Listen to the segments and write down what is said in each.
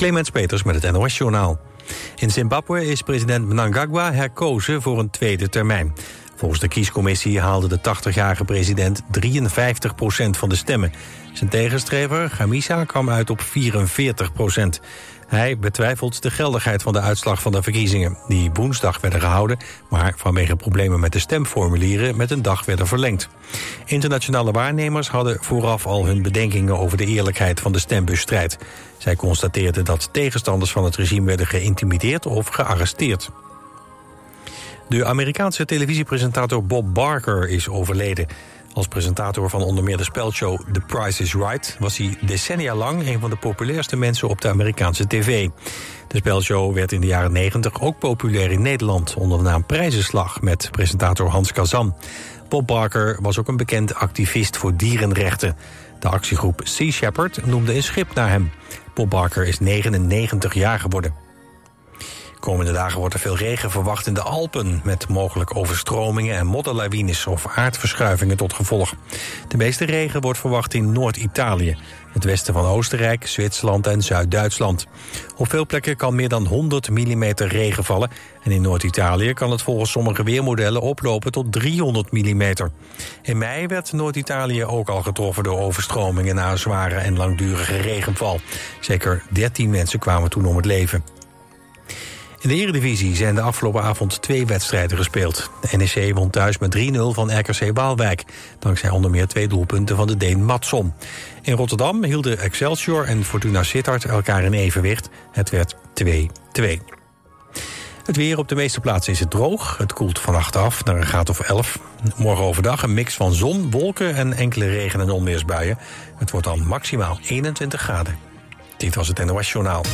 Clemens Peters met het NOS Journaal. In Zimbabwe is president Mnangagwa herkozen voor een tweede termijn. Volgens de kiescommissie haalde de 80-jarige president 53% van de stemmen. Zijn tegenstrever, Gamisa, kwam uit op 44 Hij betwijfelt de geldigheid van de uitslag van de verkiezingen... die woensdag werden gehouden, maar vanwege problemen met de stemformulieren... met een dag werden verlengd. Internationale waarnemers hadden vooraf al hun bedenkingen... over de eerlijkheid van de stembusstrijd. Zij constateerden dat tegenstanders van het regime werden geïntimideerd of gearresteerd. De Amerikaanse televisiepresentator Bob Barker is overleden. Als presentator van onder meer de spelshow The Price is Right... was hij decennia lang een van de populairste mensen op de Amerikaanse tv. De spelshow werd in de jaren 90 ook populair in Nederland... onder de naam Prijzenslag met presentator Hans Kazan. Bob Barker was ook een bekend activist voor dierenrechten. De actiegroep Sea Shepherd noemde een schip naar hem. Bob Barker is 99 jaar geworden. Komende dagen wordt er veel regen verwacht in de Alpen... met mogelijk overstromingen en modderlawines of aardverschuivingen tot gevolg. De meeste regen wordt verwacht in Noord-Italië... het westen van Oostenrijk, Zwitserland en Zuid-Duitsland. Op veel plekken kan meer dan 100 mm regen vallen... en in Noord-Italië kan het volgens sommige weermodellen oplopen tot 300 mm. In mei werd Noord-Italië ook al getroffen door overstromingen... na zware en langdurige regenval. Zeker 13 mensen kwamen toen om het leven. In de Eredivisie zijn de afgelopen avond twee wedstrijden gespeeld. De NEC won thuis met 3-0 van RKC Waalwijk. Dankzij onder meer twee doelpunten van de Deen Matson. In Rotterdam hielden Excelsior en Fortuna Sittard elkaar in evenwicht. Het werd 2-2. Het weer op de meeste plaatsen is het droog. Het koelt vannacht af naar een graad of 11. Morgen overdag een mix van zon, wolken en enkele regen- en onweersbuien. Het wordt dan maximaal 21 graden. Dit was het NOS Journaal.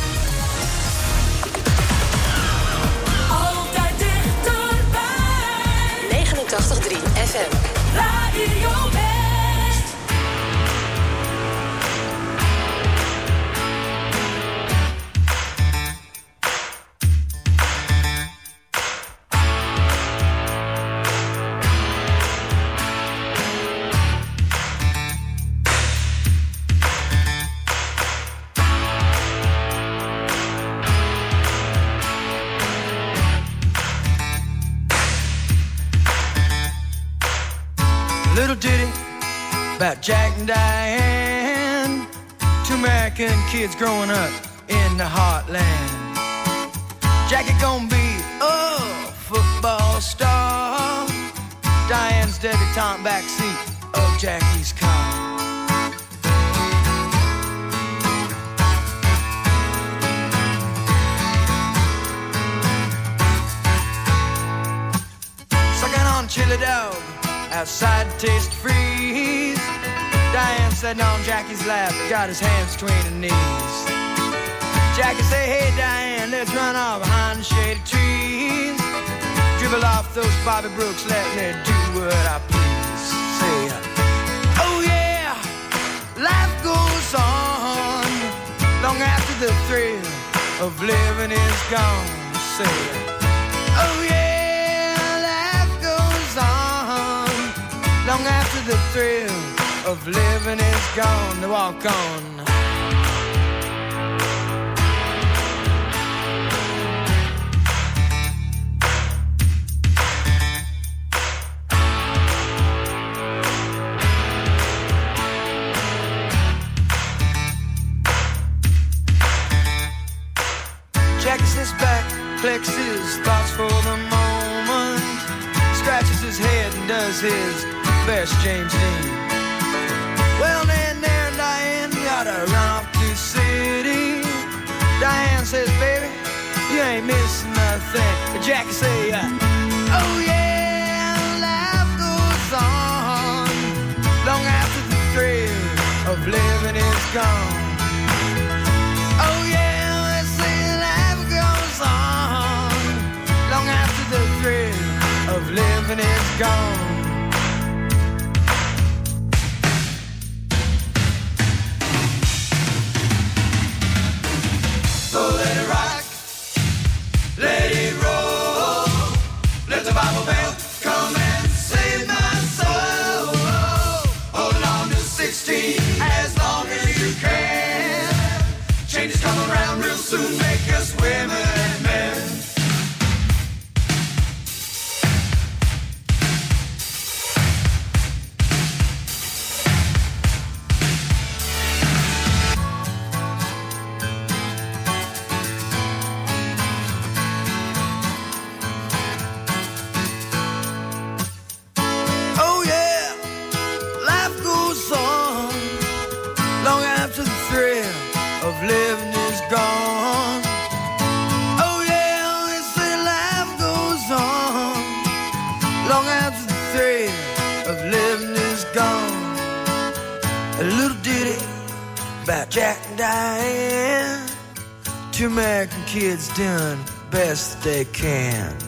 Radio kids growing up in the heartland. Jackie gonna be a football star. Diane's debutante backseat of Jackie's car. Sucking on chili dog outside taste freeze. Diane sitting on Jackie's lap, got his hands between her knees. Jackie say, hey Diane, let's run off behind the shady trees. Dribble off those Bobby Brooks, let me do what I please. Say, oh yeah, life goes on long after the thrill of living is gone. Say, oh yeah, life goes on long after the thrill of living is gone to walk on. Sometimes the thrill of living is gone. A little ditty about Jack and Diane. Two American kids doing best they can.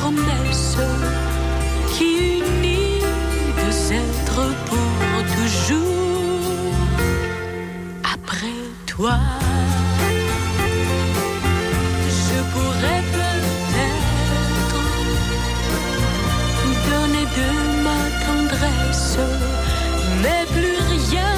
promesse qui unit deux êtres pour toujours. Après toi, je pourrais peut-être donner de ma tendresse, mais plus rien.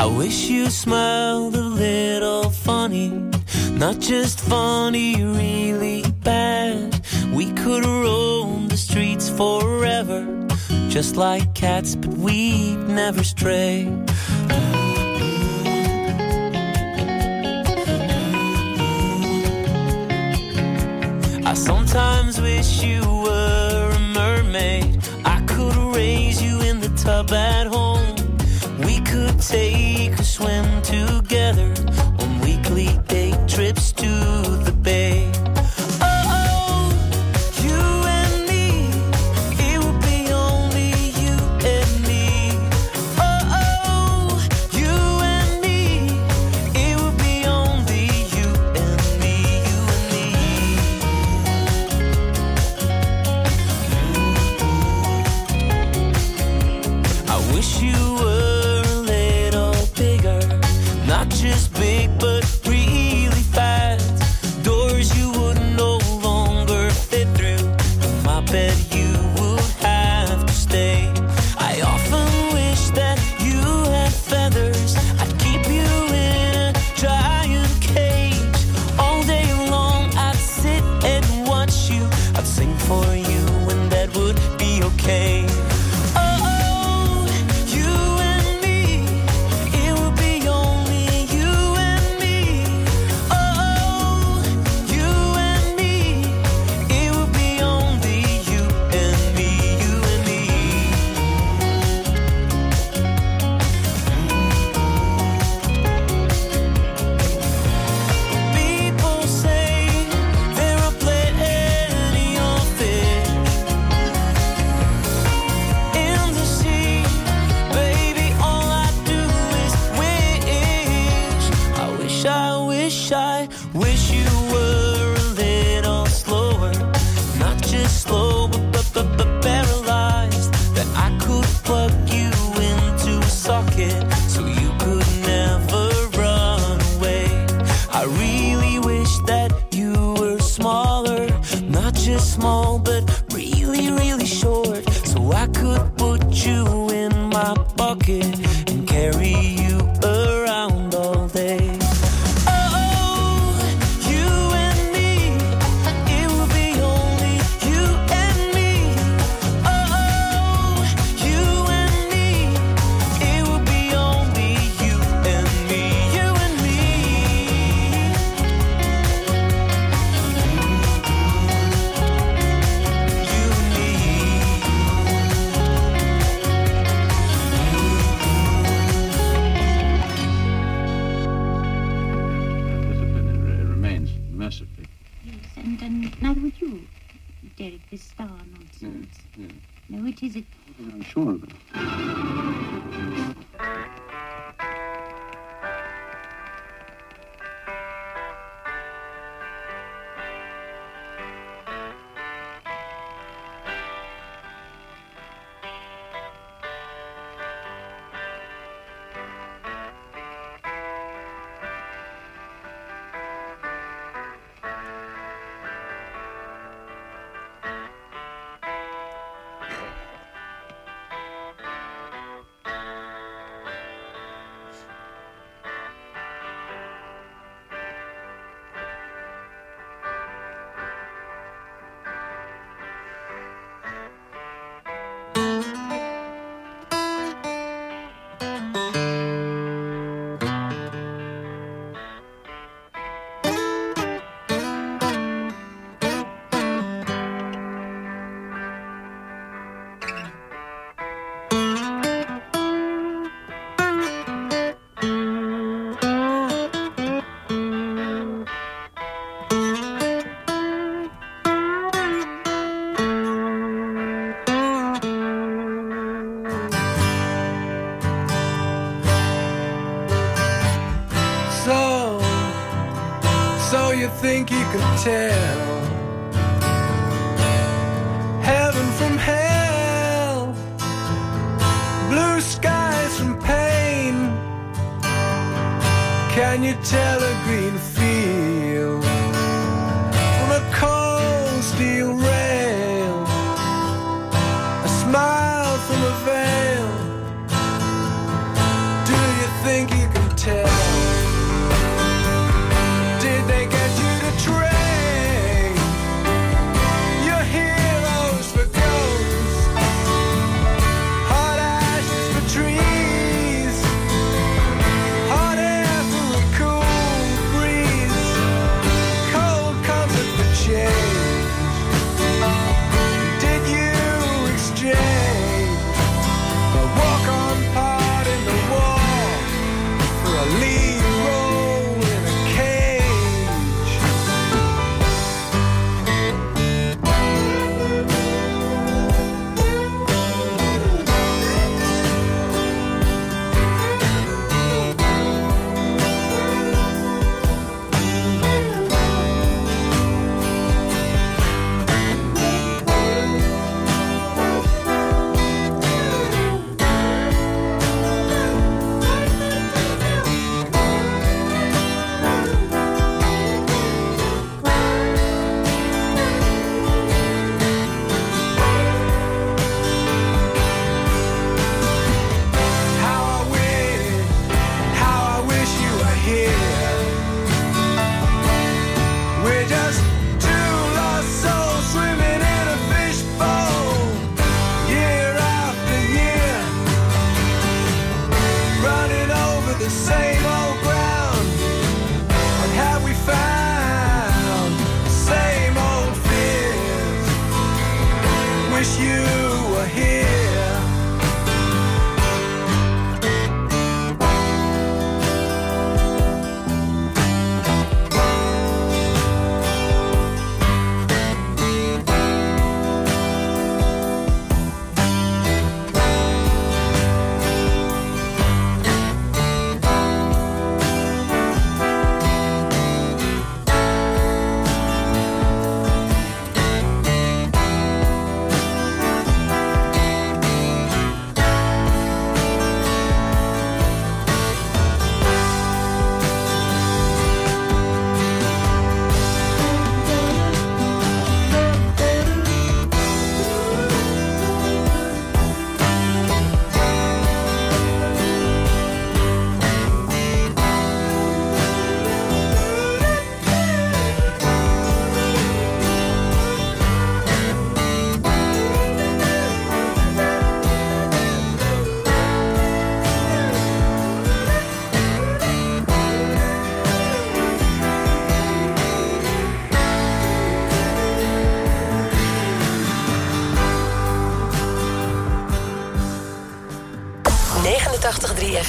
I wish you smiled a little funny, not just funny, really bad. We could roam the streets forever, just like cats, but we'd never stray. I sometimes wish you were a mermaid. I could raise you in the tub at home take a swim together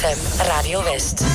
FM, Radio West.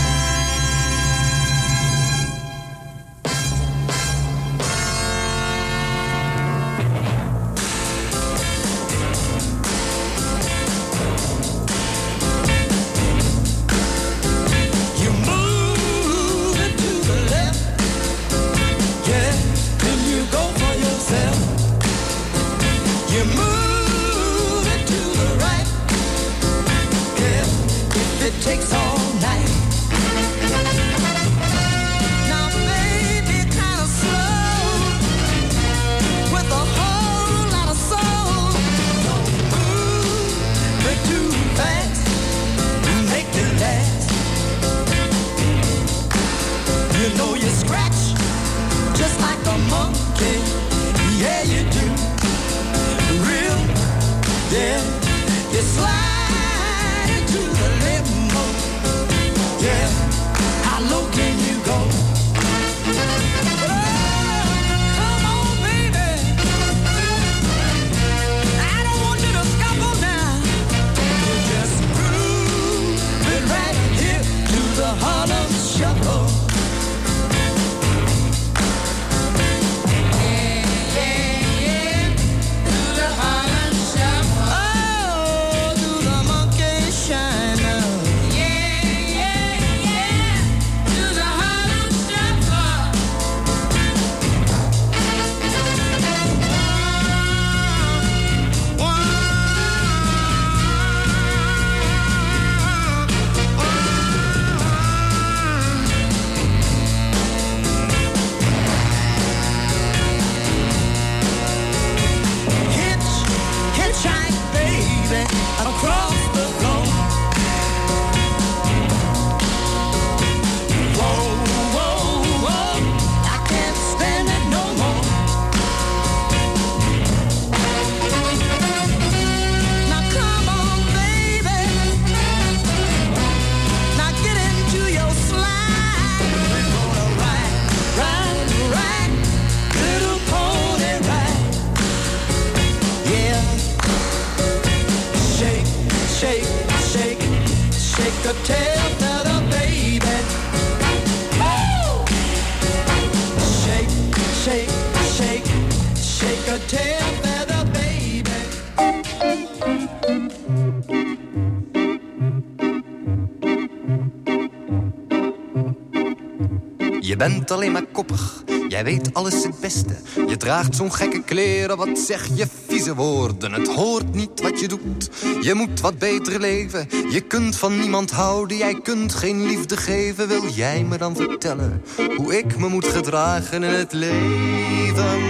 Bent alleen maar koppig, jij weet alles het beste. Je draagt zo'n gekke kleren, wat zeg je vieze woorden. Het hoort niet wat je doet, je moet wat beter leven. Je kunt van niemand houden, jij kunt geen liefde geven. Wil jij me dan vertellen hoe ik me moet gedragen in het leven?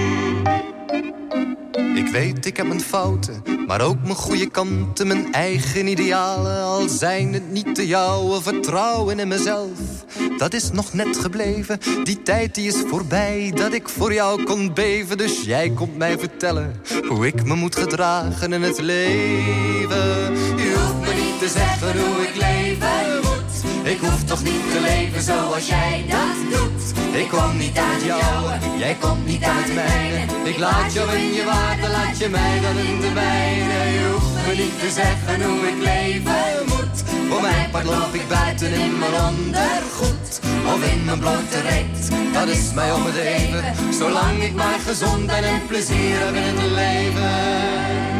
Ik weet, ik heb mijn fouten, maar ook mijn goede kanten, mijn eigen idealen. Al zijn het niet de jouwe, vertrouwen in mezelf. Dat is nog net gebleven, die tijd die is voorbij, dat ik voor jou kon beven. Dus jij komt mij vertellen hoe ik me moet gedragen in het leven. Je hoeft me niet te zeggen hoe ik moet. Ik hoef toch niet te leven zoals jij dat doet. Ik kom niet uit jou, jij komt niet uit mijne. Ik laat jou in je water, laat je mij dan in de mijne. Je hoeft me niet te zeggen hoe ik leven moet. Voor mijn part loop ik buiten in mijn ondergoed. Of in mijn blote reet, dat is mij om het even. Zolang ik maar gezond ben en plezier heb in het leven.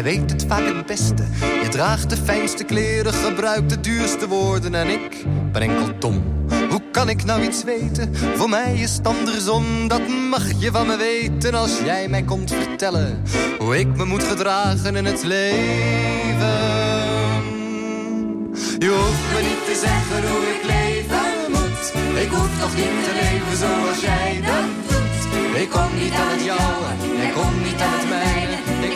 Jij weet het vaak het beste. Je draagt de fijnste kleren, gebruikt de duurste woorden. En ik ben enkel dom. Hoe kan ik nou iets weten? Voor mij is het andersom. Dat mag je van me weten als jij mij komt vertellen. Hoe ik me moet gedragen in het leven. Je hoeft me niet te zeggen hoe ik leven moet. Ik hoef nog niet te leven zoals jij dat doet. Ik kom niet aan het jouwe, jij komt niet aan het mijne.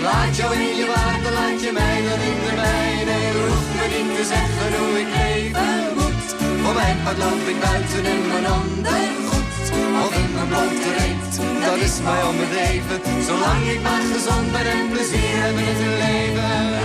Laat jou in je water, laat je mij dan in de mijne. Hoeft me niet te zeggen hoe ik leven moet. Voor mijn part loop ik buiten in mijn ondergoed. Of in mijn blote reet, dat is mij om het even. Zolang ik maar gezond ben en plezier heb in het leven.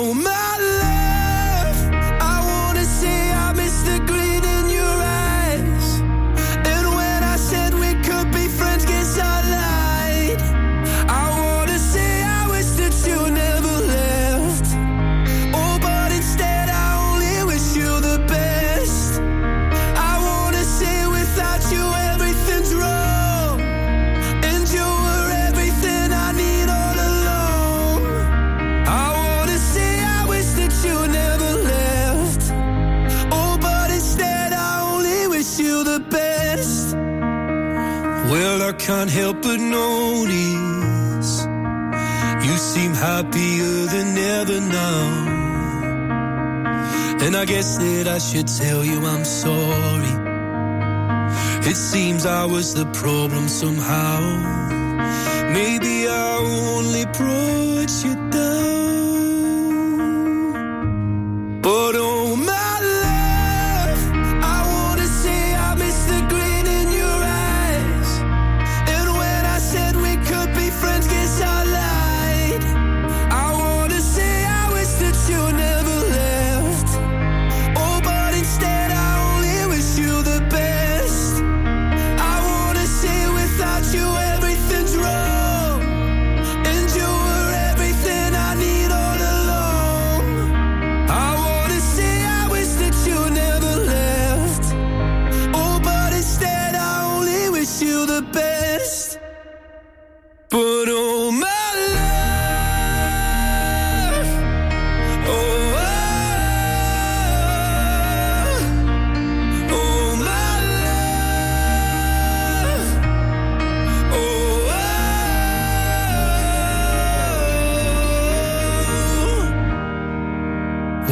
should tell you I'm sorry. It seems I was the problem somehow.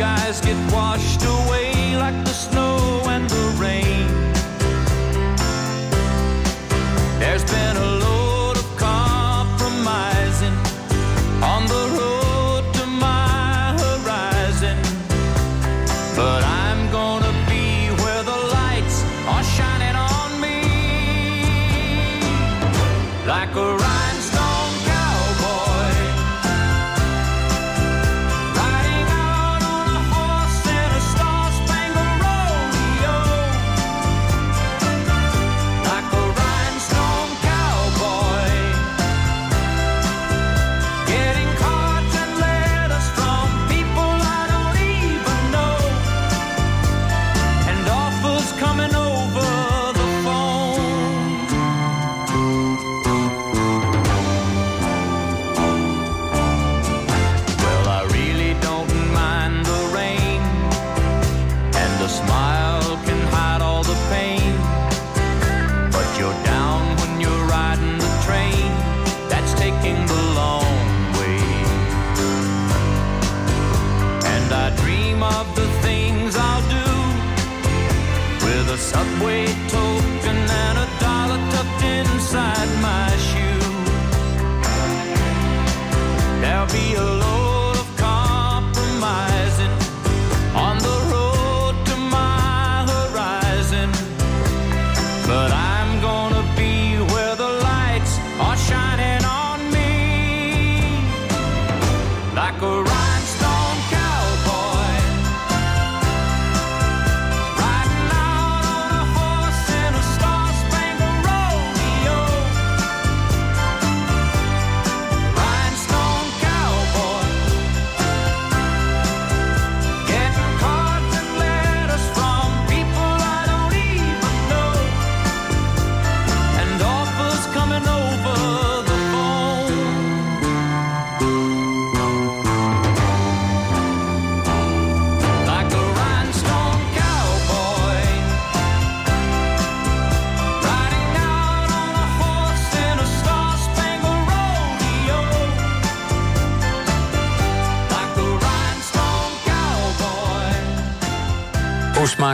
Guys, get washed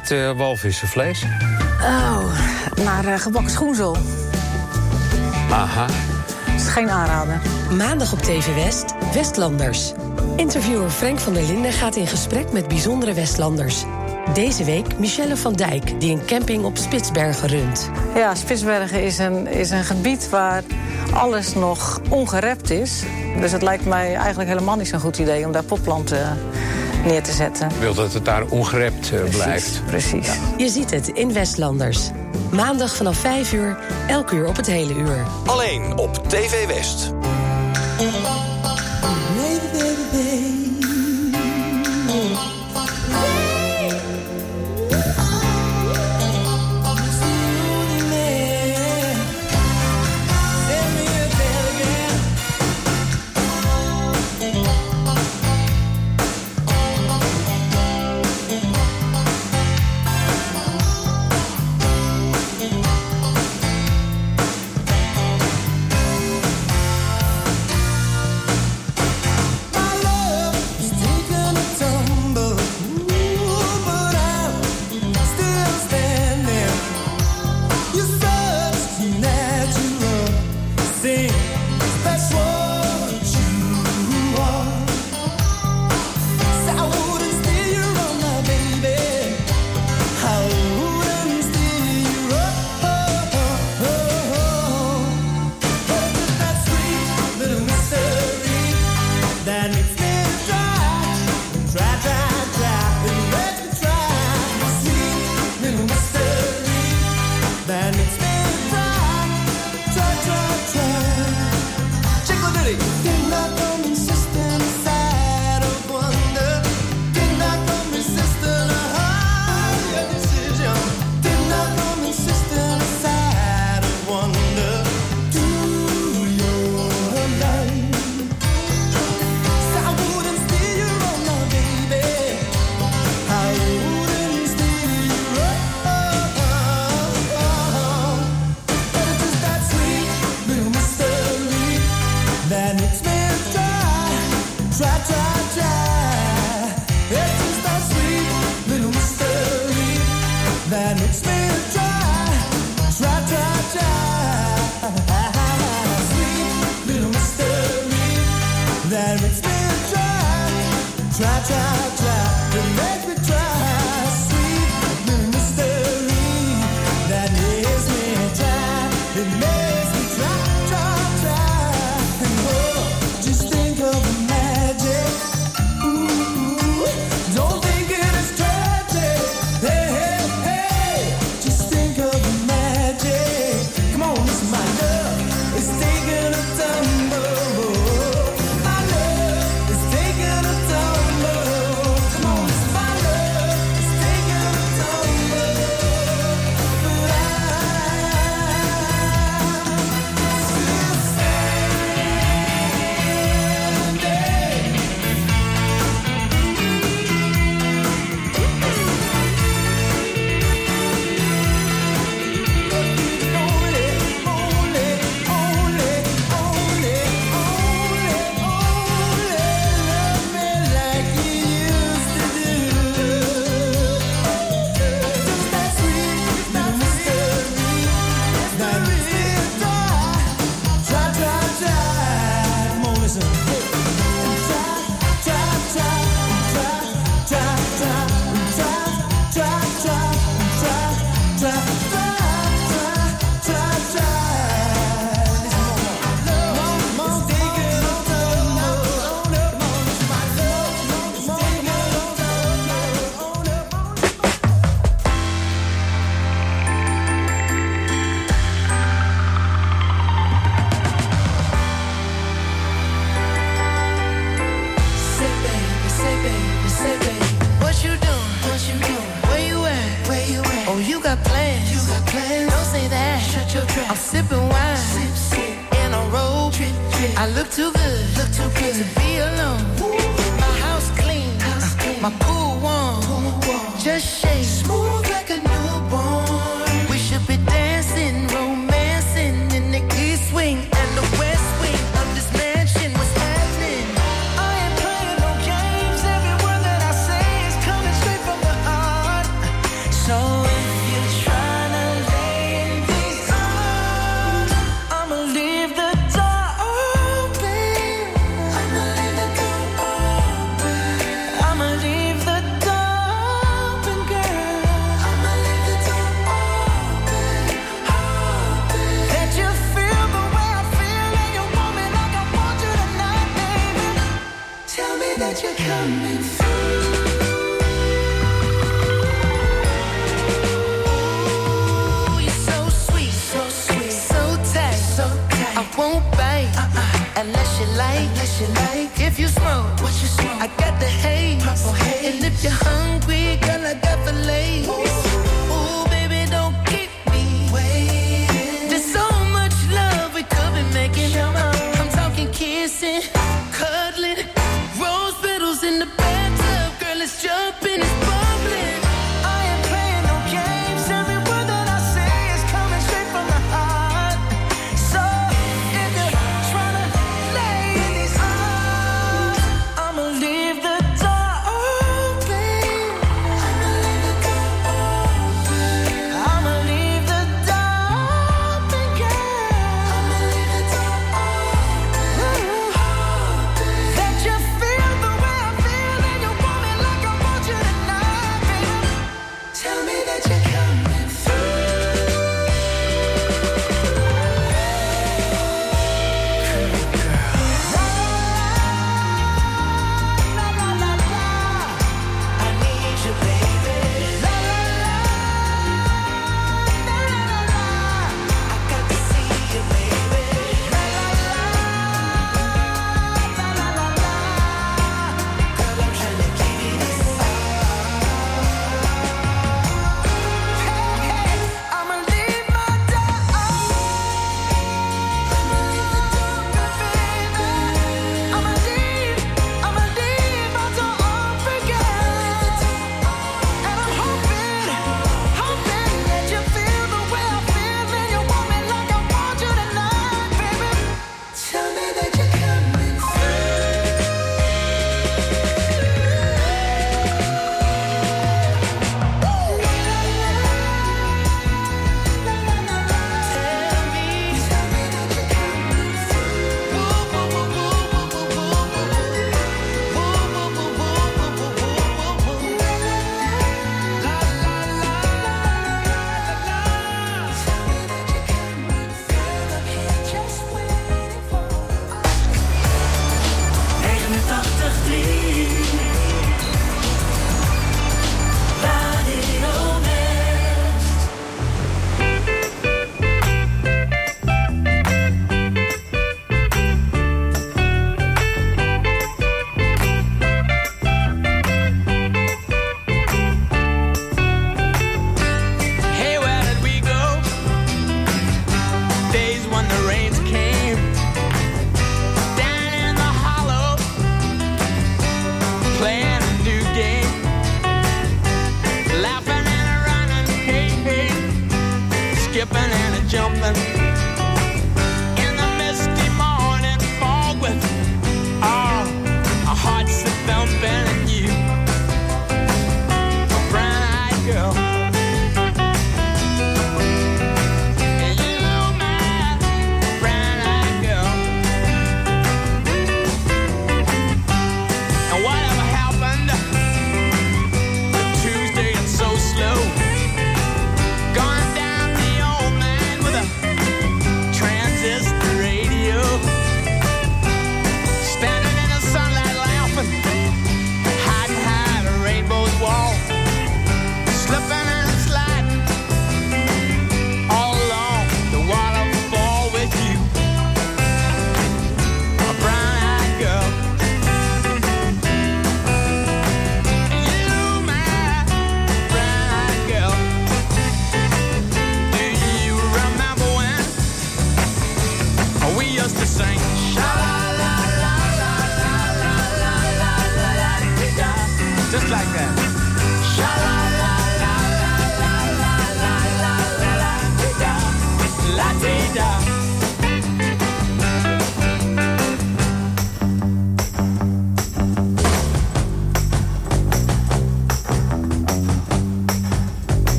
Hoe smaakt eh walvissenvlees? Oh, naar eh, gebakken schoenzel. Aha. Dat is geen aanrader. Maandag op TV West, Westlanders. Interviewer Frank van der Linden gaat in gesprek met bijzondere Westlanders. Deze week Michelle van Dijk, die een camping op Spitsbergen runt. Ja, Spitsbergen is een, is een gebied waar alles nog ongerept is. Dus het lijkt mij eigenlijk helemaal niet zo'n goed idee om daar popplanten neer te zetten. Wil dat het daar ongerept eh, blijft. Precies. Je ziet het in Westlanders. Maandag vanaf 5 uur, elk uur op het hele uur. Alleen op TV West. city. what you like, what you like. If you smoke, what you smoke, I got the haze. Purple haze. And if you're hungry, girl, I got the lace.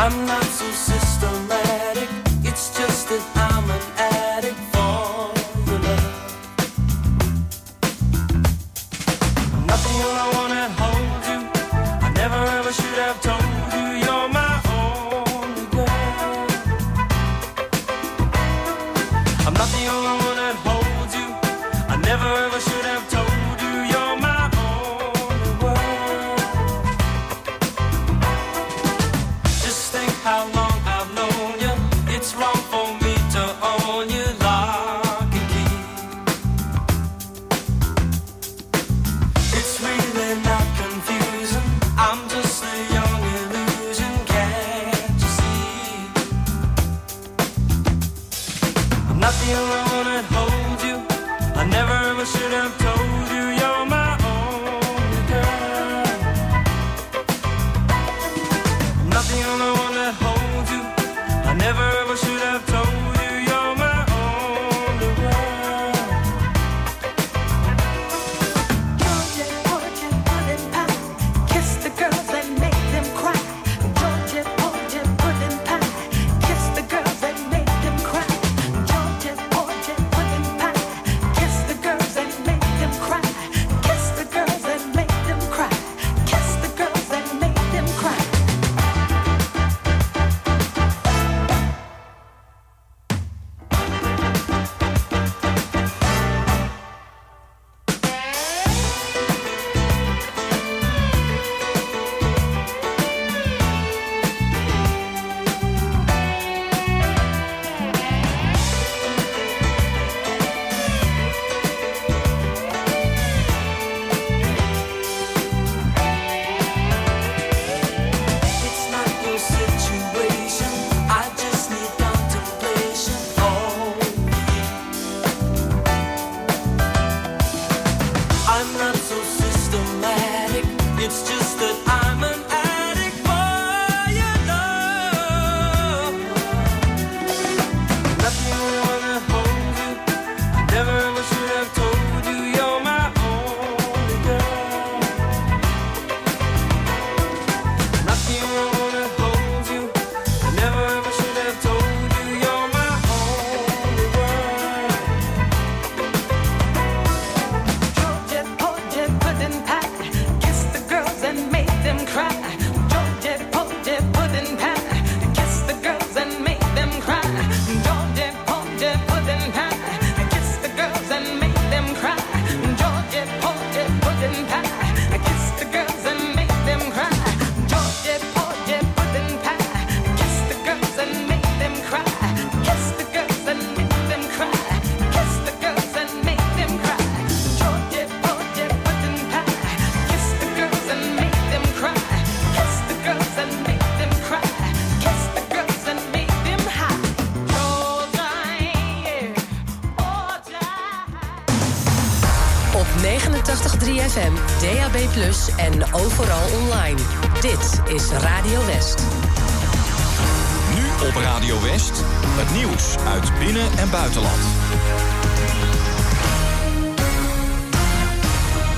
I'm not